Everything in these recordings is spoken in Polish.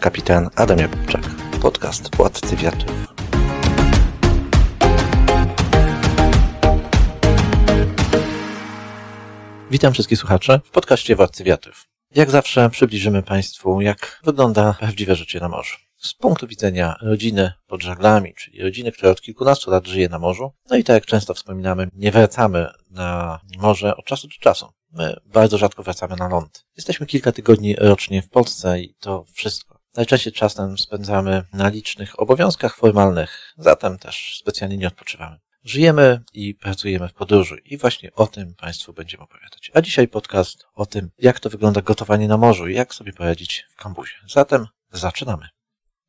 Kapitan Adam Jakubczak. Podcast Władcy Wiatrów. Witam wszystkich słuchaczy w podcaście Władcy Wiatrów. Jak zawsze przybliżymy Państwu, jak wygląda prawdziwe życie na morzu. Z punktu widzenia rodziny pod żaglami, czyli rodziny, która od kilkunastu lat żyje na morzu. No i tak jak często wspominamy, nie wracamy na morze od czasu do czasu. My bardzo rzadko wracamy na ląd. Jesteśmy kilka tygodni rocznie w Polsce i to wszystko. Najczęściej czas ten spędzamy na licznych obowiązkach formalnych, zatem też specjalnie nie odpoczywamy. Żyjemy i pracujemy w podróży i właśnie o tym Państwu będziemy opowiadać. A dzisiaj podcast o tym, jak to wygląda gotowanie na morzu i jak sobie poradzić w kambuzie. Zatem zaczynamy.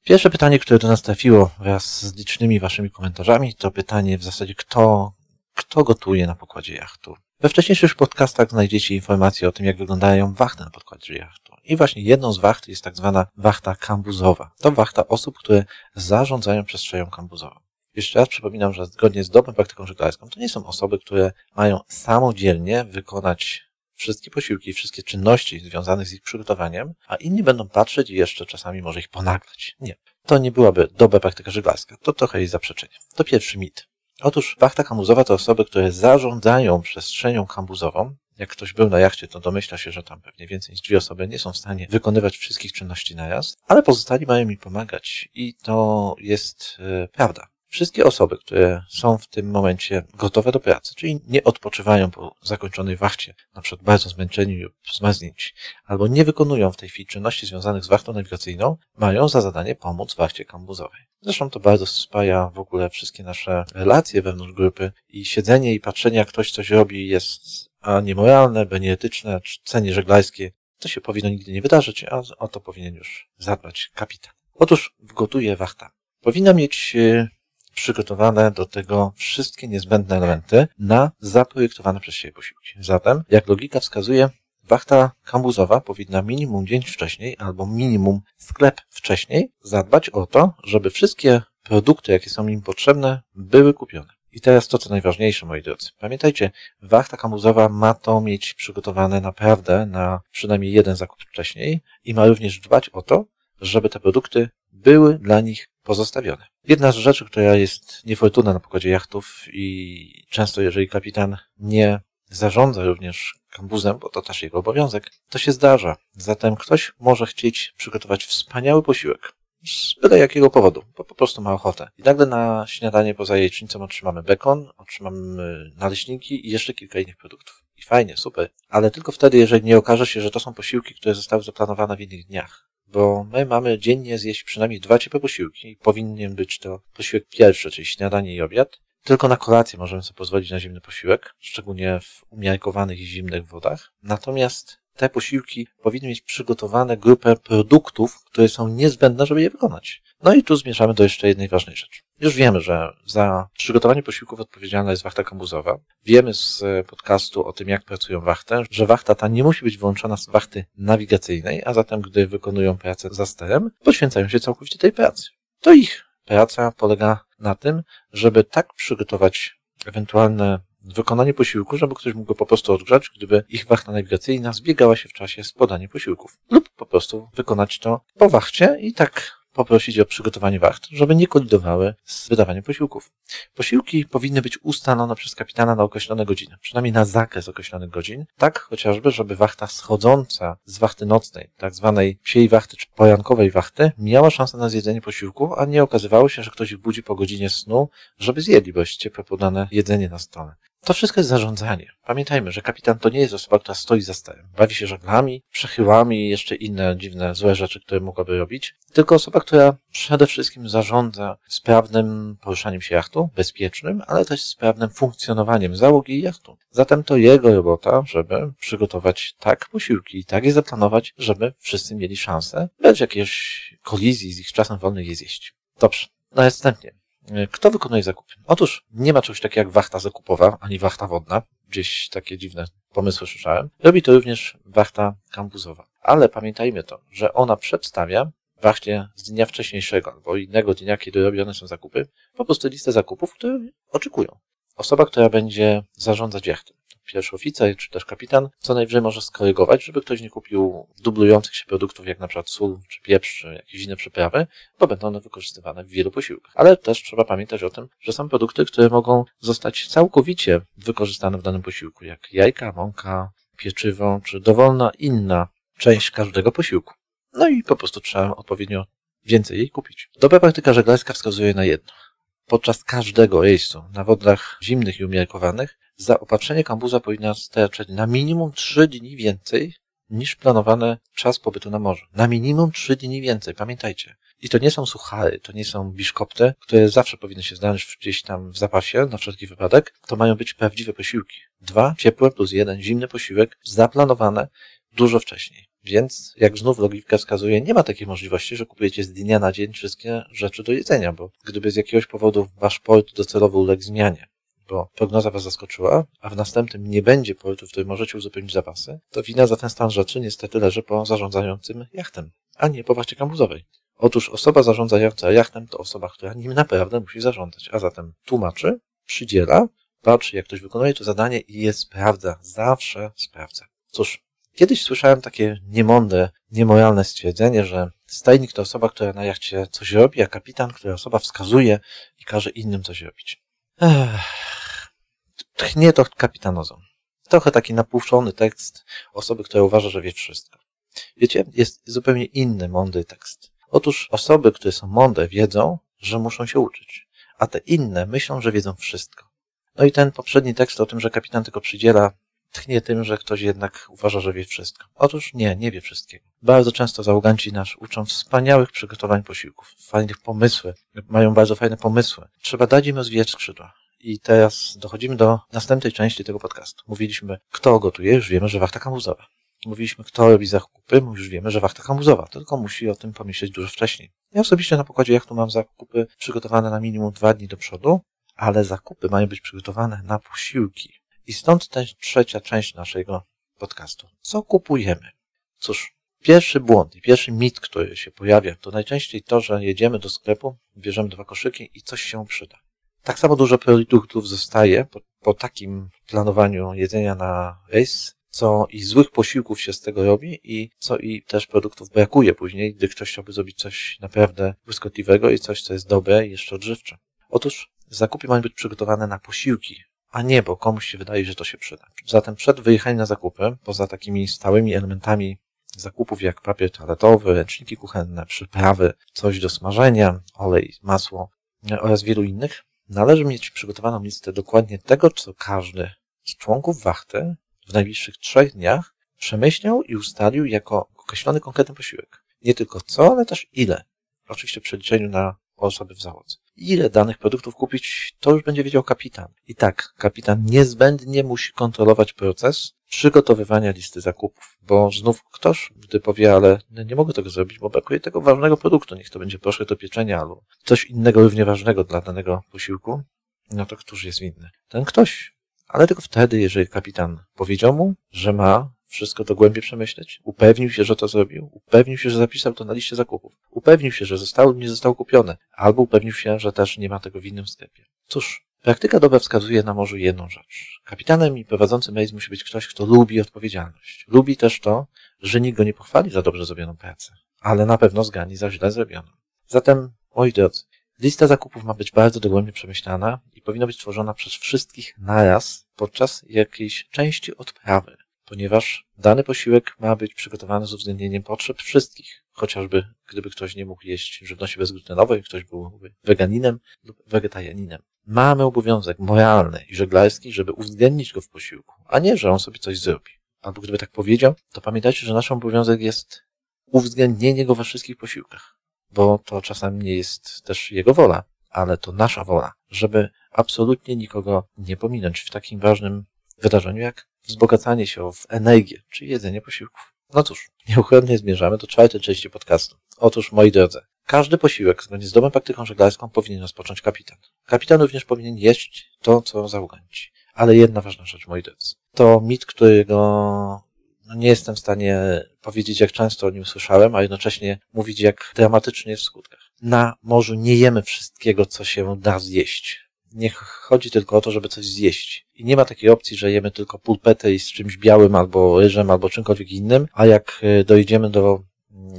Pierwsze pytanie, które do nas trafiło wraz z licznymi Waszymi komentarzami, to pytanie w zasadzie, kto, kto gotuje na pokładzie jachtu. We wcześniejszych podcastach znajdziecie informacje o tym, jak wyglądają wachty na podkładzie jachtu. I właśnie jedną z wacht jest tak zwana wachta kambuzowa. To wachta osób, które zarządzają przestrzenią kambuzową. Jeszcze raz przypominam, że zgodnie z dobrą praktyką żeglarską to nie są osoby, które mają samodzielnie wykonać wszystkie posiłki, wszystkie czynności związane z ich przygotowaniem, a inni będą patrzeć i jeszcze czasami może ich ponaglać. Nie. To nie byłaby dobra praktyka żeglarska. To trochę jest zaprzeczenie. To pierwszy mit. Otóż wachta kambuzowa to osoby, które zarządzają przestrzenią kambuzową. Jak ktoś był na jachcie, to domyśla się, że tam pewnie więcej niż dwie osoby nie są w stanie wykonywać wszystkich czynności naraz, ale pozostali mają mi pomagać. I to jest yy, prawda. Wszystkie osoby, które są w tym momencie gotowe do pracy, czyli nie odpoczywają po zakończonej wachcie, na przykład bardzo zmęczeni lub zmarznięci, albo nie wykonują w tej chwili czynności związanych z wachtą nawigacyjną, mają za zadanie pomóc wachcie kambuzowej. Zresztą to bardzo spaja w ogóle wszystkie nasze relacje wewnątrz grupy i siedzenie i patrzenie, jak ktoś coś robi jest a niemoralne, b nieetyczne, cenie żeglarskie. To się powinno nigdy nie wydarzyć, a o to powinien już zadbać kapitan. Otóż gotuje wachta. Powinna mieć przygotowane do tego wszystkie niezbędne elementy na zaprojektowane przez siebie posiłki. Zatem, jak logika wskazuje, wachta kambuzowa powinna minimum dzień wcześniej albo minimum sklep wcześniej zadbać o to, żeby wszystkie produkty, jakie są im potrzebne, były kupione. I teraz to, co najważniejsze, moi drodzy. Pamiętajcie, wachta kambuzowa ma to mieć przygotowane naprawdę na przynajmniej jeden zakup wcześniej i ma również dbać o to, żeby te produkty były dla nich pozostawione. Jedna z rzeczy, która jest niefortunna na pokładzie jachtów i często jeżeli kapitan nie zarządza również kambuzem, bo to też jego obowiązek, to się zdarza. Zatem ktoś może chcieć przygotować wspaniały posiłek. Z byle jakiego powodu, bo po prostu ma ochotę. I nagle na śniadanie poza jajecznicą otrzymamy bekon, otrzymamy naleśniki i jeszcze kilka innych produktów. I fajnie, super. Ale tylko wtedy, jeżeli nie okaże się, że to są posiłki, które zostały zaplanowane w innych dniach bo my mamy dziennie zjeść przynajmniej dwa ciepłe posiłki. Powinien być to posiłek pierwszy, czyli śniadanie i obiad. Tylko na kolację możemy sobie pozwolić na zimny posiłek, szczególnie w umiarkowanych i zimnych wodach. Natomiast te posiłki powinny mieć przygotowane grupę produktów, które są niezbędne, żeby je wykonać. No i tu zmierzamy do jeszcze jednej ważnej rzeczy. Już wiemy, że za przygotowanie posiłków odpowiedzialna jest wachta kambuzowa. Wiemy z podcastu o tym, jak pracują wachtę, że wachta ta nie musi być wyłączona z wachty nawigacyjnej, a zatem, gdy wykonują pracę za sterem, poświęcają się całkowicie tej pracy. To ich praca polega na tym, żeby tak przygotować ewentualne wykonanie posiłku, żeby ktoś mógł go po prostu odgrzać, gdyby ich wachta nawigacyjna zbiegała się w czasie z podaniem posiłków. Lub po prostu wykonać to po wachcie i tak poprosić o przygotowanie wacht, żeby nie kolidowały z wydawaniem posiłków. Posiłki powinny być ustalone przez kapitana na określone godziny, przynajmniej na zakres określonych godzin, tak chociażby, żeby wachta schodząca z wachty nocnej, tak zwanej psiej wachty czy pojankowej wachty, miała szansę na zjedzenie posiłku, a nie okazywało się, że ktoś ich budzi po godzinie snu, żeby zjedli, bo jest ciepłe podane jedzenie na stole. To wszystko jest zarządzanie. Pamiętajmy, że kapitan to nie jest osoba, która stoi za sterem. Bawi się żaglami, przechyłami i jeszcze inne dziwne, złe rzeczy, które mogłaby robić. Tylko osoba, która przede wszystkim zarządza sprawnym poruszaniem się jachtu, bezpiecznym, ale też sprawnym funkcjonowaniem załogi jachtu. Zatem to jego robota, żeby przygotować tak posiłki i tak je zaplanować, żeby wszyscy mieli szansę bez jakiejś kolizji z ich czasem wolnym je zjeść. Dobrze. Następnie. Kto wykonuje zakupy? Otóż nie ma czegoś takiego jak wachta zakupowa, ani wachta wodna. Gdzieś takie dziwne pomysły słyszałem. Robi to również wachta kampuzowa. Ale pamiętajmy to, że ona przedstawia wachcie z dnia wcześniejszego albo innego dnia, kiedy robione są zakupy, po prostu listę zakupów, które oczekują. Osoba, która będzie zarządzać jachtem pierwszy oficer czy też kapitan, co najwyżej może skorygować, żeby ktoś nie kupił dublujących się produktów, jak na przykład sól, czy pieprz, czy jakieś inne przyprawy, bo będą one wykorzystywane w wielu posiłkach. Ale też trzeba pamiętać o tym, że są produkty, które mogą zostać całkowicie wykorzystane w danym posiłku, jak jajka, mąka, pieczywo, czy dowolna inna część każdego posiłku. No i po prostu trzeba odpowiednio więcej jej kupić. Dobra praktyka żeglarska wskazuje na jedno. Podczas każdego rejsu na wodach zimnych i umiarkowanych zaopatrzenie kambuza powinno starczać na minimum 3 dni więcej niż planowany czas pobytu na morzu. Na minimum 3 dni więcej, pamiętajcie. I to nie są suchary, to nie są biszkopty, które zawsze powinny się znaleźć gdzieś tam w zapasie, na wszelki wypadek. To mają być prawdziwe posiłki. Dwa ciepłe plus jeden zimny posiłek, zaplanowane dużo wcześniej. Więc, jak znów logika wskazuje, nie ma takiej możliwości, że kupujecie z dnia na dzień wszystkie rzeczy do jedzenia, bo gdyby z jakiegoś powodu wasz port docelowy uległ zmianie, bo prognoza was zaskoczyła, a w następnym nie będzie portu, w którym możecie uzupełnić zapasy, to wina za ten stan rzeczy niestety leży po zarządzającym jachtem, a nie po wachcie kambuzowej. Otóż osoba zarządzająca jachtem to osoba, która nim naprawdę musi zarządzać, a zatem tłumaczy, przydziela, patrzy jak ktoś wykonuje to zadanie i je sprawdza, zawsze sprawdza. Cóż, kiedyś słyszałem takie niemądre, niemoralne stwierdzenie, że stajnik to osoba, która na jachcie coś robi, a kapitan, która osoba wskazuje i każe innym coś robić. Ech tchnie to kapitanozą. Trochę taki napuszczony tekst osoby, która uważa, że wie wszystko. Wiecie, jest zupełnie inny, mądry tekst. Otóż osoby, które są mądre, wiedzą, że muszą się uczyć, a te inne myślą, że wiedzą wszystko. No i ten poprzedni tekst o tym, że kapitan tylko przydziela, tchnie tym, że ktoś jednak uważa, że wie wszystko. Otóż nie, nie wie wszystkiego. Bardzo często załoganci nasz uczą wspaniałych przygotowań posiłków, fajnych pomysły, mają bardzo fajne pomysły. Trzeba dać im rozwijać skrzydła. I teraz dochodzimy do następnej części tego podcastu. Mówiliśmy, kto gotuje, już wiemy, że wachta kambuzowa. Mówiliśmy, kto robi zakupy, już wiemy, że wachta kambuzowa, tylko musi o tym pomyśleć dużo wcześniej. Ja osobiście na pokładzie jachtu mam zakupy przygotowane na minimum dwa dni do przodu, ale zakupy mają być przygotowane na posiłki. I stąd ta trzecia część naszego podcastu. Co kupujemy? Cóż, pierwszy błąd i pierwszy mit, który się pojawia, to najczęściej to, że jedziemy do sklepu, bierzemy dwa koszyki i coś się przyda. Tak samo dużo produktów zostaje po, po takim planowaniu jedzenia na rejs, co i złych posiłków się z tego robi i co i też produktów brakuje później, gdy ktoś chciałby zrobić coś naprawdę błyskotliwego i coś, co jest dobre i jeszcze odżywcze. Otóż zakupy mają być przygotowane na posiłki, a nie, bo komuś się wydaje, że to się przyda. Zatem przed wyjechaniem na zakupy, poza takimi stałymi elementami zakupów jak papier toaletowy, ręczniki kuchenne, przyprawy, coś do smażenia, olej, masło oraz wielu innych, Należy mieć przygotowaną listę dokładnie tego, co każdy z członków wachty w najbliższych trzech dniach przemyślał i ustalił jako określony konkretny posiłek. Nie tylko co, ale też ile. Oczywiście w przeliczeniu na osoby w załodze. Ile danych produktów kupić, to już będzie wiedział kapitan. I tak, kapitan niezbędnie musi kontrolować proces przygotowywania listy zakupów, bo znów ktoś, gdy powie, ale nie mogę tego zrobić, bo brakuje tego ważnego produktu, niech to będzie proszę do pieczenia albo coś innego równie ważnego dla danego posiłku, no to któż jest winny? Ten ktoś. Ale tylko wtedy, jeżeli kapitan powiedział mu, że ma wszystko dogłębnie przemyśleć, upewnił się, że to zrobił, upewnił się, że zapisał to na liście zakupów, upewnił się, że zostało nie zostało kupione, albo upewnił się, że też nie ma tego w innym sklepie. Cóż, praktyka dobra wskazuje na morzu jedną rzecz. Kapitanem i prowadzącym rejs musi być ktoś, kto lubi odpowiedzialność. Lubi też to, że nikt go nie pochwali za dobrze zrobioną pracę, ale na pewno zgani za źle zrobioną. Zatem, moi drodzy, lista zakupów ma być bardzo dogłębnie przemyślana i powinna być tworzona przez wszystkich naraz podczas jakiejś części odprawy, ponieważ dany posiłek ma być przygotowany z uwzględnieniem potrzeb wszystkich, chociażby gdyby ktoś nie mógł jeść żywności bezglutenowej, ktoś byłby weganinem lub wegetarianinem. Mamy obowiązek moralny i żeglarski, żeby uwzględnić go w posiłku, a nie, że on sobie coś zrobi. Albo gdyby tak powiedział, to pamiętajcie, że nasz obowiązek jest uwzględnienie go we wszystkich posiłkach, bo to czasami nie jest też jego wola, ale to nasza wola, żeby absolutnie nikogo nie pominąć w takim ważnym wydarzeniu jak wzbogacanie się w energię, czy jedzenie posiłków. No cóż, nieuchronnie zmierzamy do czwartej części podcastu. Otóż, moi drodzy, każdy posiłek zgodnie z dobrą praktyką żeglarską powinien rozpocząć kapitan. Kapitan również powinien jeść to, co załoganci. Ale jedna ważna rzecz, moi drodzy. To mit, którego no nie jestem w stanie powiedzieć, jak często o nim słyszałem, a jednocześnie mówić, jak dramatycznie w skutkach. Na morzu nie jemy wszystkiego, co się da zjeść. Nie chodzi tylko o to, żeby coś zjeść. I nie ma takiej opcji, że jemy tylko pulpetę i z czymś białym, albo ryżem, albo czymkolwiek innym, a jak e, dojdziemy do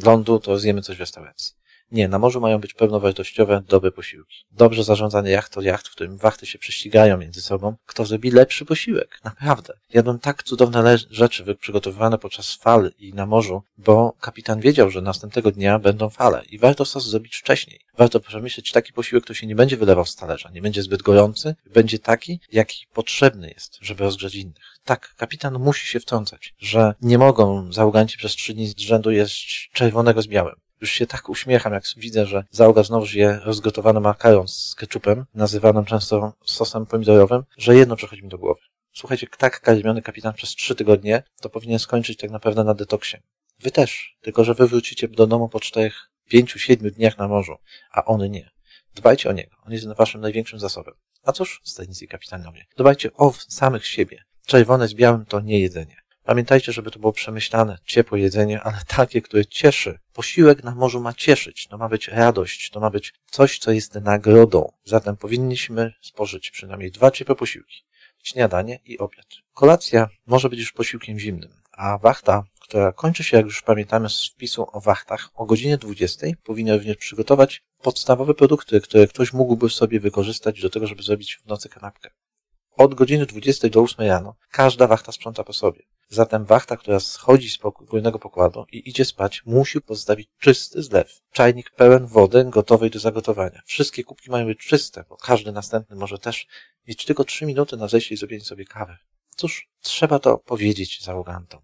lądu, to zjemy coś w restauracji. Nie, na morzu mają być pełnowartościowe, dobre posiłki. Dobrze zarządzany jacht to jacht, w którym wachty się prześcigają między sobą. Kto zrobi lepszy posiłek? Naprawdę. Jadłem tak cudowne rzeczy przygotowywane podczas fal i na morzu, bo kapitan wiedział, że następnego dnia będą fale i warto sos zrobić wcześniej. Warto przemyśleć taki posiłek, który się nie będzie wylewał z talerza, nie będzie zbyt gorący, będzie taki, jaki potrzebny jest, żeby rozgrzać innych. Tak, kapitan musi się wtrącać, że nie mogą załoganci przez trzy dni z rzędu jeść czerwonego z białym. Już się tak uśmiecham, jak widzę, że załoga znowu je rozgotowany makaron z ketchupem, nazywanym często sosem pomidorowym, że jedno przychodzi mi do głowy. Słuchajcie, tak karmiony kapitan przez trzy tygodnie, to powinien skończyć tak naprawdę na detoksie. Wy też, tylko że wy wrócicie do domu po czterech, pięciu, siedmiu dniach na morzu, a one nie. Dbajcie o niego. On jest waszym największym zasobem. A cóż, stanicy kapitanowie, dbajcie o samych siebie. Czerwone z białym to nie jedzenie. Pamiętajcie, żeby to było przemyślane, ciepłe jedzenie, ale takie, które cieszy. Posiłek na morzu ma cieszyć, to ma być radość, to ma być coś, co jest nagrodą. Zatem powinniśmy spożyć przynajmniej dwa ciepłe posiłki. Śniadanie i obiad. Kolacja może być już posiłkiem zimnym, a wachta, która kończy się, jak już pamiętamy z wpisu o wachtach, o godzinie 20 powinna również przygotować podstawowe produkty, które ktoś mógłby sobie wykorzystać do tego, żeby zrobić w nocy kanapkę. Od godziny 20 do 8 rano każda wachta sprząta po sobie. Zatem wachta, która schodzi z górnego pokładu i idzie spać, musi pozostawić czysty zlew. Czajnik pełen wody gotowej do zagotowania. Wszystkie kubki mają być czyste, bo każdy następny może też mieć tylko 3 minuty na zejście i zrobienie sobie kawy. Cóż, trzeba to powiedzieć załogantom.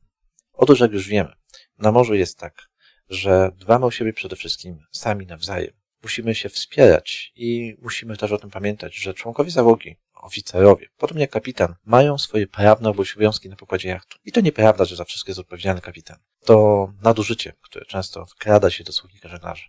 Otóż, jak już wiemy, na morzu jest tak, że dbamy o siebie przede wszystkim sami nawzajem. Musimy się wspierać i musimy też o tym pamiętać, że członkowie załogi oficerowie, podobnie jak kapitan, mają swoje prawne obowiązki na pokładzie jachtu. I to nieprawda, że za wszystko jest odpowiedzialny kapitan. To nadużycie, które często wkrada się do słownika żeglarzy.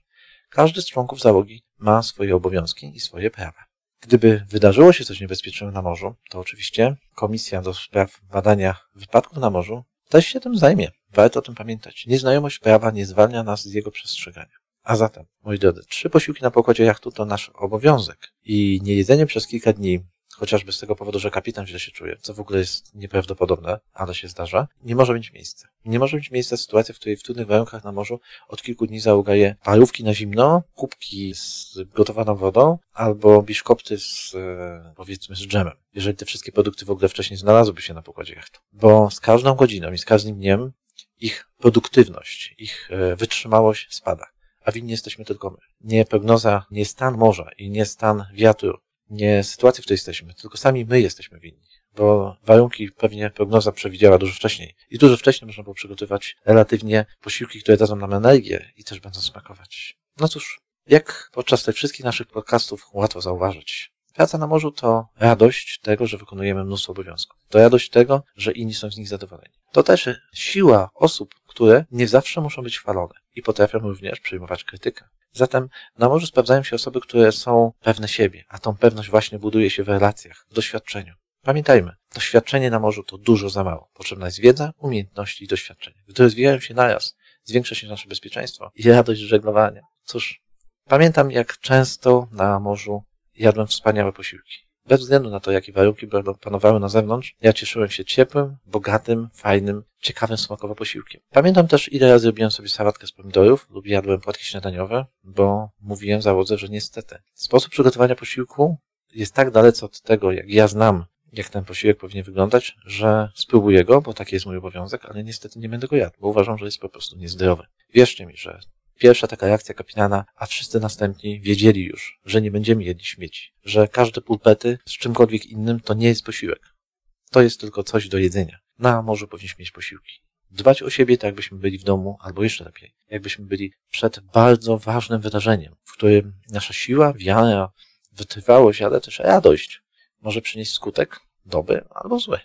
Każdy z członków załogi ma swoje obowiązki i swoje prawa. Gdyby wydarzyło się coś niebezpiecznego na morzu, to oczywiście Komisja do Spraw Badania Wypadków na Morzu też się tym zajmie. Warto o tym pamiętać. Nieznajomość prawa nie zwalnia nas z jego przestrzegania. A zatem, moi drodzy, trzy posiłki na pokładzie jachtu to nasz obowiązek i niejedzenie przez kilka dni chociażby z tego powodu, że kapitan źle się czuje, co w ogóle jest nieprawdopodobne, ale się zdarza, nie może mieć miejsca. Nie może mieć miejsca sytuacja, w której w trudnych warunkach na morzu od kilku dni załoga je parówki na zimno, kubki z gotowaną wodą albo biszkopty z, e, powiedzmy, z dżemem. Jeżeli te wszystkie produkty w ogóle wcześniej znalazłyby się na pokładzie jachtu. Bo z każdą godziną i z każdym dniem ich produktywność, ich e, wytrzymałość spada a winni jesteśmy tylko my. Nie prognoza, nie stan morza i nie stan wiatru nie sytuacji, w której jesteśmy, tylko sami my jesteśmy winni. Bo warunki pewnie prognoza przewidziała dużo wcześniej. I dużo wcześniej można było przygotować relatywnie posiłki, które dadzą nam energię i też będą smakować. No cóż, jak podczas tych wszystkich naszych podcastów łatwo zauważyć, praca na morzu to radość tego, że wykonujemy mnóstwo obowiązków. To radość tego, że inni są z nich zadowoleni. To też siła osób, które nie zawsze muszą być chwalone i potrafią również przyjmować krytykę. Zatem na morzu sprawdzają się osoby, które są pewne siebie, a tą pewność właśnie buduje się w relacjach, w doświadczeniu. Pamiętajmy, doświadczenie na morzu to dużo za mało. Potrzebna jest wiedza, umiejętności i doświadczenie. Gdy rozwijają się naraz, zwiększa się nasze bezpieczeństwo i radość żeglowania. Cóż, pamiętam jak często na morzu jadłem wspaniałe posiłki. Bez względu na to, jakie warunki panowały na zewnątrz, ja cieszyłem się ciepłym, bogatym, fajnym, ciekawym smakowo posiłkiem. Pamiętam też, ile razy robiłem sobie sałatkę z pomidorów lub jadłem płatki śniadaniowe, bo mówiłem załodze, że niestety sposób przygotowania posiłku jest tak dalece od tego, jak ja znam, jak ten posiłek powinien wyglądać, że spróbuję go, bo taki jest mój obowiązek, ale niestety nie będę go jadł, bo uważam, że jest po prostu niezdrowy. Wierzcie mi, że pierwsza taka reakcja kapitana, a wszyscy następni wiedzieli już, że nie będziemy jedli śmieci, że każde pulpety z czymkolwiek innym to nie jest posiłek. To jest tylko coś do jedzenia. Na morzu powinniśmy mieć posiłki. Dbać o siebie tak, jakbyśmy byli w domu, albo jeszcze lepiej, jakbyśmy byli przed bardzo ważnym wydarzeniem, w którym nasza siła, wiara, wytrwałość, ale też radość może przynieść skutek dobry albo zły.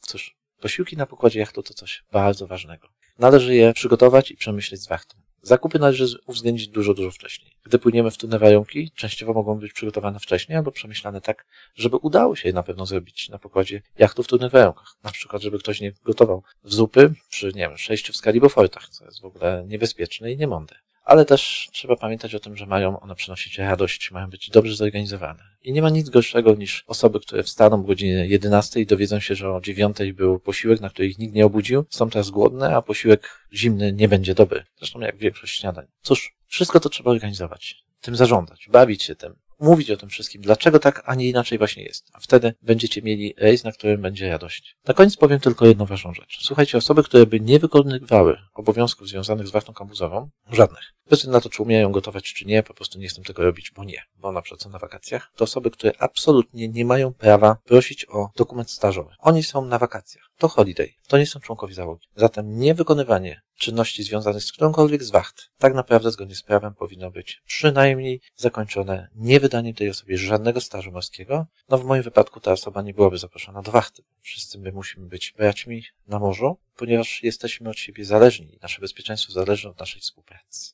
Cóż, posiłki na pokładzie jachtu to coś bardzo ważnego. Należy je przygotować i przemyśleć z wachtą. Zakupy należy uwzględnić dużo, dużo wcześniej. Gdy płyniemy w trudne warunki, częściowo mogą być przygotowane wcześniej albo przemyślane tak, żeby udało się je na pewno zrobić na pokładzie jachtu w trudnych warunkach. Na przykład, żeby ktoś nie gotował w zupy przy, nie wiem, przejściu w skali Beaufortach, co jest w ogóle niebezpieczne i niemądre ale też trzeba pamiętać o tym, że mają one przynosić radość, mają być dobrze zorganizowane. I nie ma nic gorszego niż osoby, które wstaną o godzinie 11 i dowiedzą się, że o 9 był posiłek, na który ich nikt nie obudził, są teraz głodne, a posiłek zimny nie będzie dobry. Zresztą jak większość śniadań. Cóż, wszystko to trzeba organizować, tym zarządzać, bawić się tym, mówić o tym wszystkim, dlaczego tak, a nie inaczej właśnie jest. A wtedy będziecie mieli rejs, na którym będzie radość. Na koniec powiem tylko jedną ważną rzecz. Słuchajcie, osoby, które by nie wykonywały obowiązków związanych z wartą kampusową, żadnych. Bez na to, czy umieją gotować, czy nie, po prostu nie chcą tego robić, bo nie, bo na przykład są na wakacjach, to osoby, które absolutnie nie mają prawa prosić o dokument stażowy. Oni są na wakacjach. To holiday. To nie są członkowie załogi. Zatem niewykonywanie czynności związanych z którąkolwiek z wacht, tak naprawdę zgodnie z prawem powinno być przynajmniej zakończone niewydaniem tej osobie żadnego stażu morskiego. No w moim wypadku ta osoba nie byłaby zaproszona do wachty. Wszyscy my musimy być braćmi na morzu, ponieważ jesteśmy od siebie zależni. Nasze bezpieczeństwo zależy od naszej współpracy.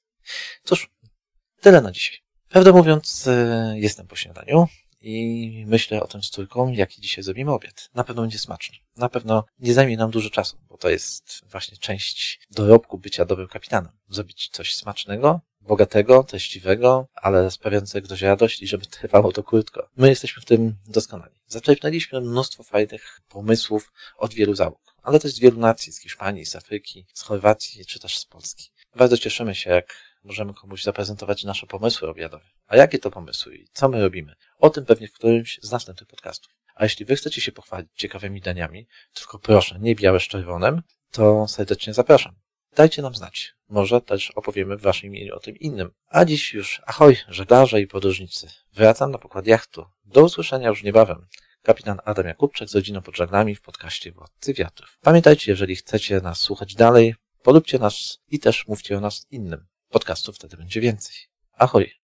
Cóż, tyle na dzisiaj. Prawdę mówiąc, e, jestem po śniadaniu i myślę o tym z córką, jaki dzisiaj zrobimy obiad. Na pewno będzie smaczny. Na pewno nie zajmie nam dużo czasu, bo to jest właśnie część dorobku bycia dobrym kapitanem. Zrobić coś smacznego, bogatego, treściwego, ale sprawiającego dość radość i żeby trwało to krótko. My jesteśmy w tym doskonali. Zaczerpnęliśmy mnóstwo fajnych pomysłów od wielu załóg, ale też z wielu nacji, z Hiszpanii, z Afryki, z Chorwacji, czy też z Polski. Bardzo cieszymy się, jak możemy komuś zaprezentować nasze pomysły obiadowe. A jakie to pomysły i co my robimy? O tym pewnie w którymś z następnych podcastów. A jeśli wy chcecie się pochwalić ciekawymi daniami, tylko proszę, nie białe z czerwonym, to serdecznie zapraszam. Dajcie nam znać. Może też opowiemy w waszym imieniu o tym innym. A dziś już ahoj, żeglarze i podróżnicy. Wracam na pokład jachtu. Do usłyszenia już niebawem. Kapitan Adam Jakubczak z rodziną pod żaglami w podcaście Władcy Wiatrów. Pamiętajcie, jeżeli chcecie nas słuchać dalej, polubcie nas i też mówcie o nas innym. Podcastów wtedy będzie więcej. Ahoj!